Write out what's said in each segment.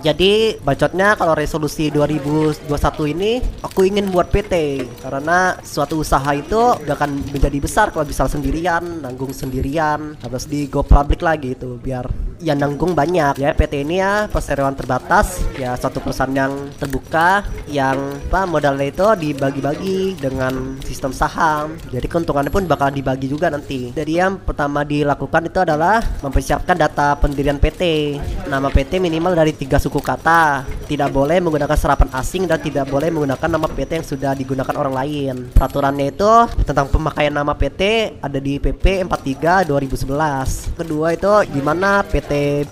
Jadi bacotnya kalau resolusi 2021 ini aku ingin buat PT karena suatu usaha itu gak akan menjadi besar kalau bisa sendirian, nanggung sendirian, harus di go public lagi itu biar yang nanggung banyak. Ya PT ini ya perseroan terbatas ya suatu perusahaan yang terbuka yang apa modalnya itu dibagi-bagi dengan sistem saham. Jadi keuntungannya pun bakal dibagi juga nanti. Jadi yang pertama dilakukan itu adalah mempersiapkan data pendirian PT nama PT minimal dari tiga suku kata. Tidak boleh menggunakan serapan asing dan tidak boleh menggunakan nama PT yang sudah digunakan orang lain. Peraturannya itu tentang pemakaian nama PT ada di PP 43 2011 kedua itu gimana PT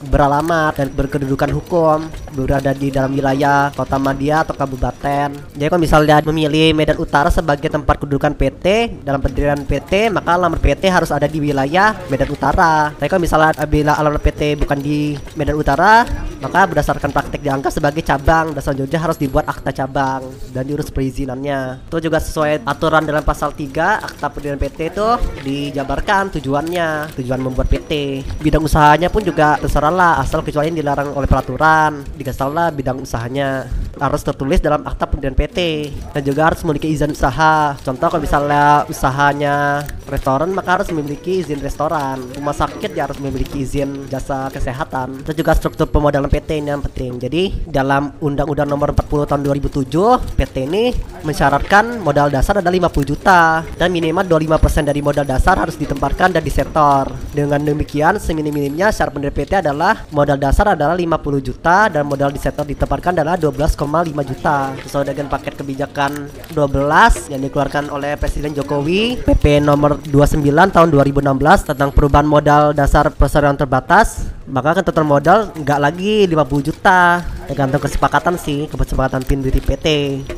beralamat dan berkedudukan hukum berada di dalam wilayah kota Madia atau kabupaten. Jadi kalau misalnya memilih Medan Utara sebagai tempat kedudukan PT dalam pendirian PT, maka alamat PT harus ada di wilayah Medan Utara. Tapi kalau misalnya bila alamat PT bukan di Medan Utara, maka berdasarkan praktek dianggap sebagai cabang dan selanjutnya harus dibuat akta cabang dan diurus perizinannya. Itu juga sesuai aturan dalam pasal 3 akta pendirian PT itu dijabarkan tujuannya, tujuan membuat PT. Bidang usahanya pun juga terserah lah asal kecuali dilarang oleh peraturan dikasih tahu lah bidang usahanya harus tertulis dalam akta pendirian PT dan juga harus memiliki izin usaha. Contoh kalau misalnya usahanya restoran maka harus memiliki izin restoran. Rumah sakit ya harus memiliki izin jasa kesehatan. Itu juga struktur pemodalan PT ini yang penting. Jadi dalam undang-undang nomor 40 tahun 2007 PT ini mensyaratkan modal dasar ada 50 juta. Dan minimal 25% dari modal dasar harus ditempatkan dan di sektor dengan demikian seminim-minimnya syarat pendirian PT adalah modal dasar adalah 50 juta dan modal di sektor ditempatkan adalah 12,5 juta. Sesuai dengan paket kebijakan 12 yang dikeluarkan oleh Presiden Jokowi PP nomor 29 tahun 2016 tentang perubahan modal dasar perseroan terbatas maka ketentuan modal nggak lagi 50 juta. Tergantung kesepakatan sih kesepakatan pendiri PT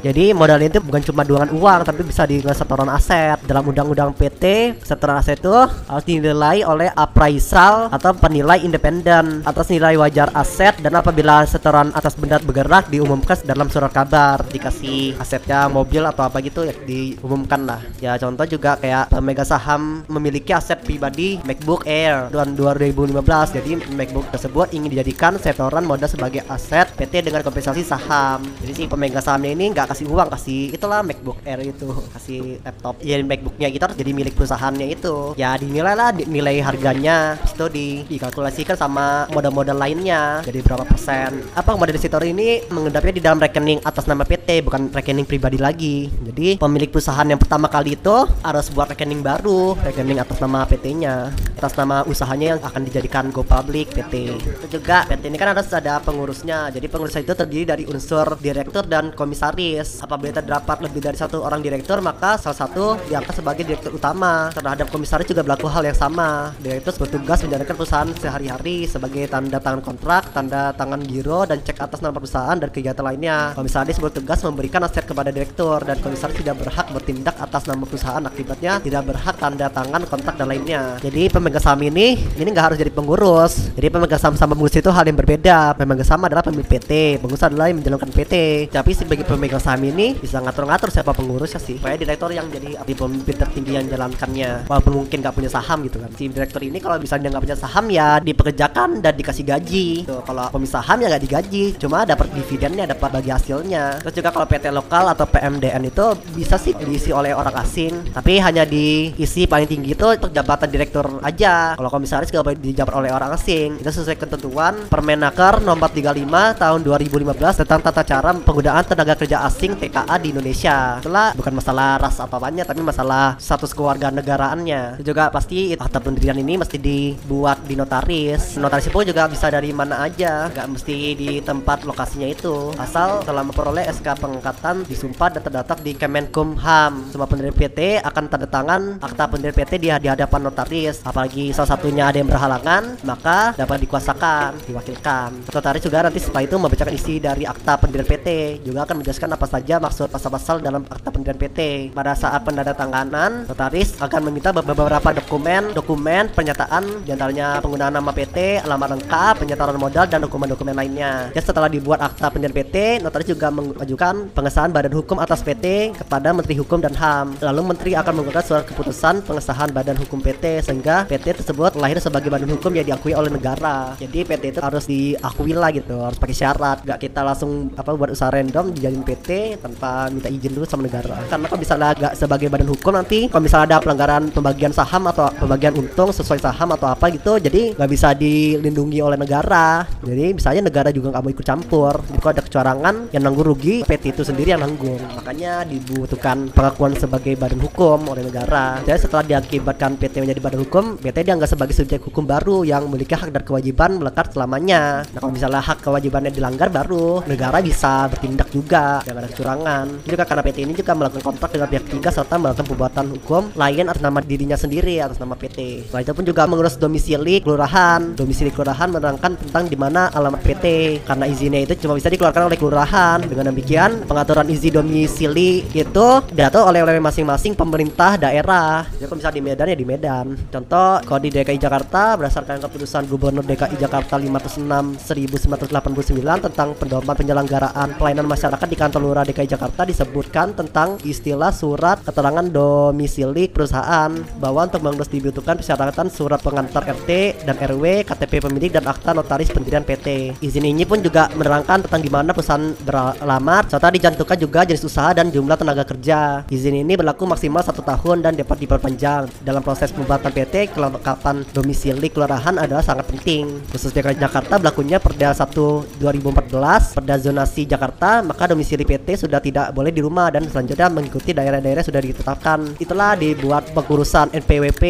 jadi modal itu bukan cuma duangan uang tapi bisa dengan setoran aset. Dalam undang-undang PT setoran aset itu harus dinilai oleh appraisal atau penilai independen atas nilai wajar aset dan apabila setoran atas benda bergerak diumumkan dalam surat kabar. Dikasih asetnya mobil atau apa gitu ya diumumkan lah. Ya contoh juga kayak pemegang saham memiliki aset pribadi MacBook Air tahun 2015 jadi MacBook tersebut ingin dijadikan setoran modal sebagai aset PT dengan kompensasi saham. Jadi si pemegang sahamnya ini nggak kasih uang kasih itulah MacBook Air itu kasih laptop. Ya MacBooknya kita harus jadi milik perusahaannya itu. Ya dinilai lah nilai harganya itu di dikalkulasikan sama modal-modal lainnya jadi berapa persen. Apa modal depositor ini mengendapnya di dalam rekening atas nama PT bukan rekening pribadi lagi. Jadi pemilik perusahaan yang pertama kali itu harus buat rekening baru rekening atas nama PT-nya atas nama usahanya yang akan dijadikan go public PT. Itu juga PT ini kan harus ada pengurusnya. Jadi pengurus itu terdiri dari unsur direktur dan komisaris. Apabila terdapat lebih dari satu orang direktur maka salah satu diangkat sebagai direktur utama. Terhadap komisaris juga berlaku hal yang sama. Direktur bertugas menjalankan perusahaan sehari-hari sebagai tanda tangan kontrak tanda tangan giro dan cek atas nama perusahaan dan kegiatan lainnya. Komisaris bertugas memberikan aset kepada direktur dan komisaris tidak berhak bertindak atas nama perusahaan. Akibatnya tidak berhak tanda tangan kontrak dan lainnya. Jadi pemegang saham ini ini nggak harus jadi pengurus jadi pemegang saham sama pengurus itu hal yang berbeda. Pemegang saham adalah pemilik PT pengurus adalah yang menjalankan PT tapi sebagai pemegang saham ini bisa ngatur-ngatur siapa pengurusnya sih. Supaya direktur yang jadi di pemimpin tertinggi yang jalankannya. Walaupun mungkin nggak punya saham gitu kan. Si direktur ini kalau misalnya nggak punya saham ya dipekerjakan dan dikasih gaji. Tuh, kalau pemilik saham ya nggak digaji. Cuma dapat dividennya dapat bagi hasilnya. Terus juga kalau PT lokal atau PMDN itu bisa sih diisi oleh orang asing. Tapi hanya diisi paling tinggi itu untuk jabatan direktur aja. Kalau komisaris nggak boleh dijabat oleh orang asing itu sesuai ketentuan Permenaker nomor 35 tahun 2015 tentang tata cara penggunaan tenaga kerja asing TKA di Indonesia. Itulah bukan masalah ras apa apanya tapi masalah status keluarga negaraannya itu juga pasti akta pendirian ini mesti dibuat di notaris. Notaris pun juga bisa dari mana aja. Nggak mesti di tempat lokasinya itu. Asal telah memperoleh SK pengangkatan disumpah dan terdaftar di Kemenkumham. Semua pendiri PT akan tanda tangan akta pendiri PT di hadapan notaris. Apalagi salah satunya ada yang berhalangan maka dapat dikuasakan diwakilkan. Notaris juga nanti setelah itu membacakan isi dari akta pendirian PT juga akan menjelaskan apa saja maksud pasal-pasal dalam akta pendirian PT pada saat penandatanganan notaris akan meminta be- beberapa dokumen dokumen pernyataan di antaranya penggunaan nama PT alamat lengkap penyataan modal dan dokumen-dokumen lainnya. Dan setelah dibuat akta pendirian PT notaris juga mengajukan pengesahan badan hukum atas PT kepada Menteri Hukum dan HAM lalu Menteri akan mengeluarkan surat keputusan pengesahan badan hukum PT sehingga PT tersebut lahir sebagai badan hukum yang diakui oleh jadi PT itu harus diakui lah gitu harus pakai syarat. Gak kita langsung apa buat usaha random dijadiin PT tanpa minta izin dulu sama negara. Karena kalau misalnya gak sebagai badan hukum nanti kalau misalnya ada pelanggaran pembagian saham atau pembagian untung sesuai saham atau apa gitu jadi nggak bisa dilindungi oleh negara. Jadi misalnya negara juga nggak mau ikut campur. Jadi kalau ada kecurangan yang nanggung rugi PT itu sendiri yang nanggung. Makanya dibutuhkan pengakuan sebagai badan hukum oleh negara. Jadi setelah diakibatkan PT menjadi badan hukum PT dianggap sebagai subjek hukum baru yang memiliki hak dan kewajiban melekat selamanya. Nah kalau misalnya hak kewajibannya dilanggar baru negara bisa bertindak juga dengan kecurangan. Juga karena PT ini juga melakukan kontrak dengan pihak ketiga serta melakukan perbuatan hukum lain atas nama dirinya sendiri atas nama PT setelah itu pun juga mengurus domisili kelurahan. Domisili kelurahan menerangkan tentang di mana alamat PT karena izinnya itu cuma bisa dikeluarkan oleh kelurahan. Dengan demikian pengaturan izin domisili itu diatur oleh oleh masing-masing pemerintah daerah. Jadi kalau misalnya di Medan ya di Medan. Contoh kalau di DKI Jakarta berdasarkan keputusan Gubernur DKI Jakarta 506 1989 tentang pedoman penyelenggaraan pelayanan masyarakat di kantor lurah DKI Jakarta disebutkan tentang istilah surat keterangan domisili perusahaan bahwa untuk mengurus dibutuhkan persyaratan surat pengantar RT dan RW, KTP pemilik dan akta notaris pendirian PT. Izin ini pun juga menerangkan tentang di mana perusahaan beralamat serta dicantumkan juga jenis usaha dan jumlah tenaga kerja. Izin ini berlaku maksimal satu tahun dan dapat diperpanjang. Dalam proses pembuatan PT, kelengkapan domisili kelurahan adalah sangat penting. Khusus DKI Jakarta berlakunya Perda 1 2014, Perda zonasi Jakarta, maka domisili PT sudah tidak boleh di rumah dan selanjutnya mengikuti daerah-daerah sudah ditetapkan. Itulah dibuat pengurusan NPWP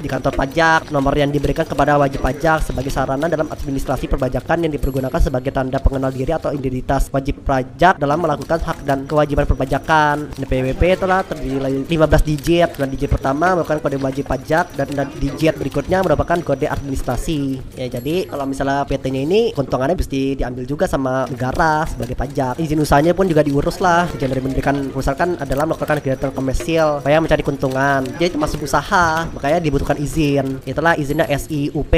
di kantor pajak, nomor yang diberikan kepada wajib pajak sebagai sarana dalam administrasi perpajakan yang dipergunakan sebagai tanda pengenal diri atau identitas wajib pajak dalam melakukan hak dan kewajiban perpajakan. NPWP telah terdiri dari 15 digit. Dan digit pertama merupakan kode wajib pajak dan digit berikutnya merupakan kode administrasi. Ya jadi kalau misalnya PT-nya ini keuntungannya mesti diambil juga sama negara sebagai pajak. Izin usahanya pun juga diurus lah. Tujuan dari memberikan perusahaan kan adalah melakukan kegiatan komersial supaya mencari keuntungan. Jadi termasuk usaha, makanya dibutuhkan izin. Itulah izinnya SIUP.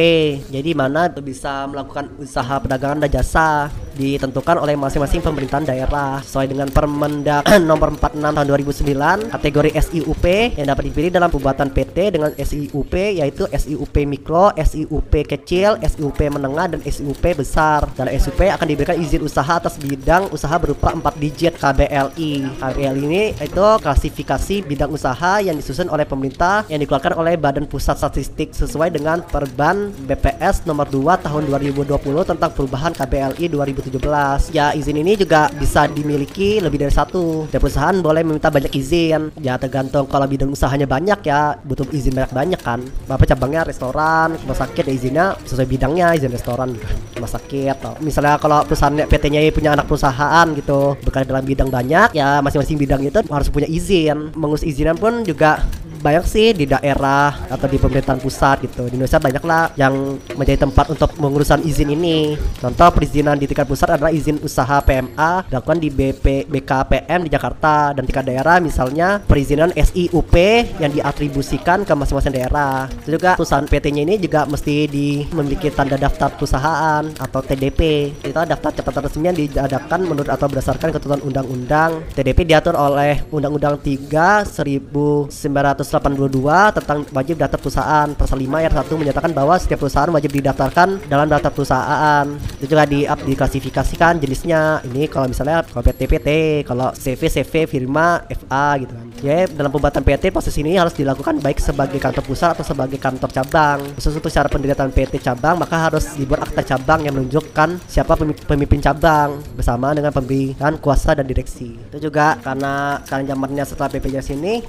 Jadi mana bisa melakukan usaha perdagangan dan jasa ditentukan oleh masing-masing pemerintahan daerah sesuai dengan Permendak nomor 46 tahun 2009 kategori SIUP yang dapat dipilih dalam pembuatan PT dengan SIUP yaitu SIUP mikro, SIUP kecil, SIUP menengah dan SIUP besar. Dalam SIUP akan diberikan izin usaha atas bidang usaha berupa 4 digit KBLI. KBLI ini itu klasifikasi bidang usaha yang disusun oleh pemerintah yang dikeluarkan oleh Badan Pusat Statistik sesuai dengan Perban BPS nomor 2 tahun 2020 tentang perubahan KBLI 2017. Ya, izin ini juga bisa dimiliki lebih dari satu. Dan perusahaan boleh meminta banyak izin. Ya, tergantung kalau bidang usahanya banyak ya, butuh izin banyak-banyak kan. Bapak cabangnya restoran, rumah sakit ya izinnya sesuai bidangnya, izin restoran, rumah sakit. Atau misalnya kalau perusahaan PT-nya punya anak perusahaan gitu, bekerja dalam bidang banyak, ya masing-masing bidang itu harus punya izin. Mengurus izinan pun juga banyak sih di daerah atau di pemerintahan pusat gitu. Di Indonesia banyak lah yang menjadi tempat untuk mengurusan izin ini. Contoh perizinan di tingkat pusat adalah izin usaha PMA dilakukan di BP BKPM di Jakarta. Dan tingkat daerah misalnya perizinan SIUP yang diatribusikan ke masing-masing daerah. Itu juga perusahaan PT-nya ini juga mesti di memiliki tanda daftar perusahaan atau TDP itu daftar catatan resmi yang diadakan menurut atau berdasarkan ketentuan undang-undang. TDP diatur oleh Undang-Undang 3 1900 182 tentang wajib daftar perusahaan. Pasal 5 ayat 1 menyatakan bahwa setiap perusahaan wajib didaftarkan dalam daftar perusahaan. Itu juga di diklasifikasikan jenisnya. Ini kalau misalnya kalau PT PT kalau CV CV firma FA gitu kan. Ya dalam pembuatan PT proses ini harus dilakukan baik sebagai kantor pusat atau sebagai kantor cabang. Khusus untuk syarat pendirian PT cabang maka harus dibuat akta cabang yang menunjukkan siapa pemimpin cabang bersama dengan pemberian kuasa dan direksi. Itu juga karena sekarang zamannya setelah BPJS ini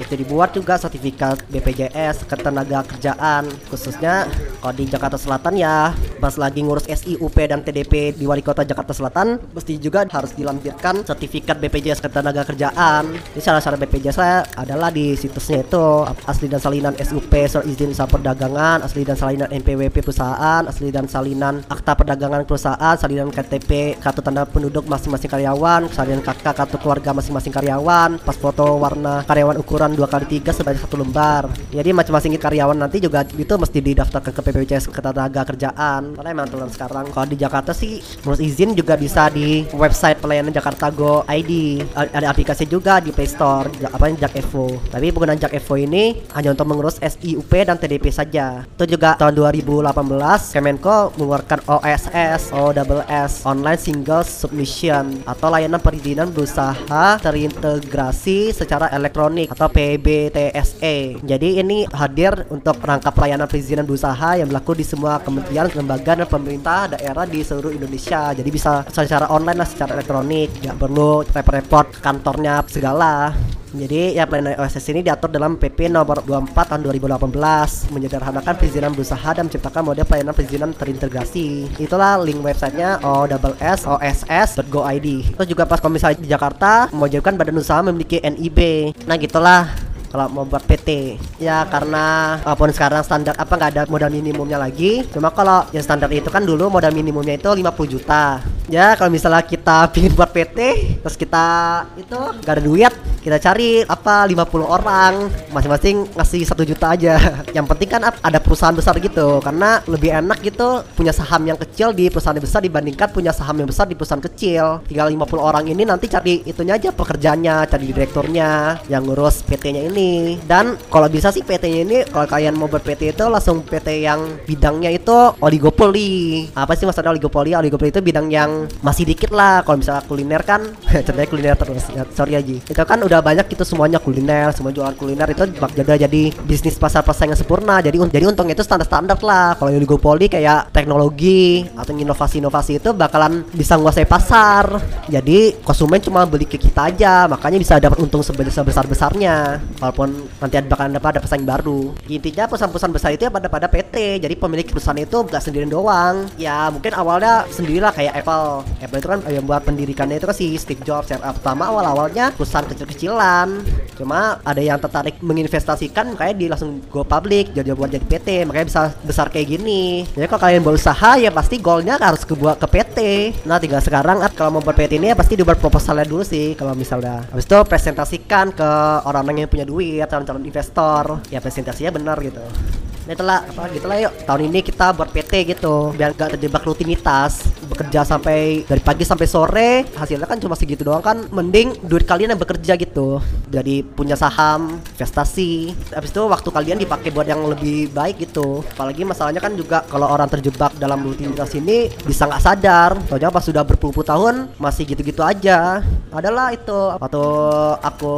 itu dibuat juga sertifikat BPJS ketenaga kerjaan khususnya kalau di Jakarta Selatan ya. Pas lagi ngurus SIUP dan TDP di Wali Kota Jakarta Selatan mesti juga harus dilampirkan sertifikat BPJS ketenaga kerjaan. Ini syarat-syarat BPJS saya adalah di situsnya itu asli dan salinan SUP surat izin usaha perdagangan asli dan salinan NPWP perusahaan asli dan salinan akta perdagangan perusahaan salinan KTP kartu tanda penduduk masing-masing karyawan salinan KK kartu keluarga masing-masing karyawan pas foto warna karyawan ukuran 2 kali 3 D3 sebanyak satu lembar. Jadi masing-masing karyawan nanti juga itu mesti didaftarkan ke PPWCS Ketenaga Kerjaan. Karena emang telan sekarang kalau di Jakarta sih ngurus izin juga bisa di website pelayanan Jakarta Go ID. Ada aplikasi juga di Play Store apa Jak Evo. Tapi penggunaan Jak Evo ini hanya untuk mengurus SIUP dan TDP saja. Itu juga tahun 2018 Kemenko mengeluarkan OSS OSS Online Single Submission atau layanan perizinan berusaha terintegrasi secara elektronik atau PBTSE. Jadi ini hadir untuk rangkap pelayanan perizinan berusaha yang berlaku di semua kementerian, lembaga dan pemerintah daerah di seluruh Indonesia. Jadi bisa secara online lah secara elektronik, nggak perlu repot-repot kantornya segala. Jadi ya pelayanan OSS ini diatur dalam PP nomor 24 tahun 2018 menyederhanakan perizinan berusaha dan menciptakan model pelayanan perizinan terintegrasi. Itulah link websitenya OSS.go.id. Terus juga pas misalnya di Jakarta mewajibkan badan usaha memiliki NIB. Nah gitulah kalau mau buat PT ya karena walaupun sekarang standar apa nggak ada modal minimumnya lagi. Cuma kalau yang standar itu kan dulu modal minimumnya itu 50 juta ya kalau misalnya kita pingin buat PT terus kita itu nggak ada duit kita cari apa 50 orang masing-masing ngasih satu juta aja. Yang penting kan ada perusahaan besar gitu karena lebih enak gitu punya saham yang kecil di perusahaan yang besar dibandingkan punya saham yang besar di perusahaan kecil. Tinggal 50 orang ini nanti cari itunya aja pekerjaannya cari direkturnya yang ngurus PT-nya ini. Dan kalau bisa sih PT-nya ini kalau kalian mau buat PT itu langsung PT yang bidangnya itu oligopoli. Apa sih maksudnya oligopoli? Oligopoli itu bidang yang masih dikit lah. Kalau misalnya kuliner kan contohnya kuliner terus ya, sorry aja itu kan udah banyak itu semuanya kuliner semua jualan kuliner itu bak jadi jadi bisnis pasar yang sempurna. Jadi jadi untungnya itu standar standar lah. Kalau oligopoli kayak teknologi atau inovasi inovasi itu bakalan bisa menguasai pasar. Jadi konsumen cuma beli ke kita aja. Makanya bisa dapat untung sebesar besar besarnya walaupun nanti ada bakalan dapat ada pesaing baru. Intinya perusahaan-perusahaan besar itu ya pada pada PT jadi pemilik perusahaan itu gak sendirian doang. Ya mungkin awalnya sendirilah kayak Apple Apple. Itu kan yang buat pendirikannya itu kan si Steve Jobs yang pertama awal-awalnya perusahaan kecil-kecil kecilan cuma ada yang tertarik menginvestasikan kayak di langsung go public jadi buat jadi PT makanya bisa besar kayak gini. Jadi kalau kalian berusaha ya pasti goalnya harus ke buat ke PT nah tinggal sekarang kalau mau buat PT ini ya pasti dibuat proposalnya dulu sih. Kalau misalnya habis itu presentasikan ke orang-orang yang punya duit calon-calon investor. Ya presentasinya benar gitu Nah itulah apa gitu lah yuk. Tahun ini kita buat PT gitu biar gak terjebak rutinitas bekerja sampai dari pagi sampai sore. Hasilnya kan cuma segitu doang kan mending duit kalian yang bekerja gitu. Jadi punya saham investasi. Habis itu waktu kalian dipakai buat yang lebih baik gitu. Apalagi masalahnya kan juga kalau orang terjebak dalam rutinitas ini bisa nggak sadar. Soalnya pas sudah berpuluh-puluh tahun masih gitu-gitu aja. Adalah itu waktu aku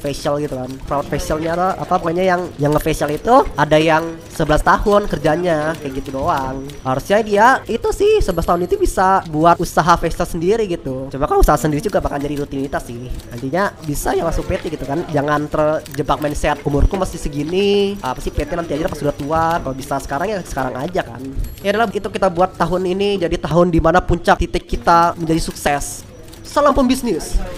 facial gitu kan. Proud facialnya apa pokoknya yang yang nge facial itu ada yang 11 tahun kerjanya kayak gitu doang. Harusnya dia itu sih 11 tahun itu bisa buat usaha facial sendiri gitu. Coba kan usaha sendiri juga bakal jadi rutinitas sih. Nantinya bisa ya masuk PT gitu kan. Jangan terjebak mindset umurku masih segini. Apa sih PT nanti aja pas sudah tua. Kalau bisa sekarang ya sekarang aja kan. Ya adalah itu kita buat tahun ini jadi tahun di mana puncak titik kita menjadi sukses. Salam pembisnis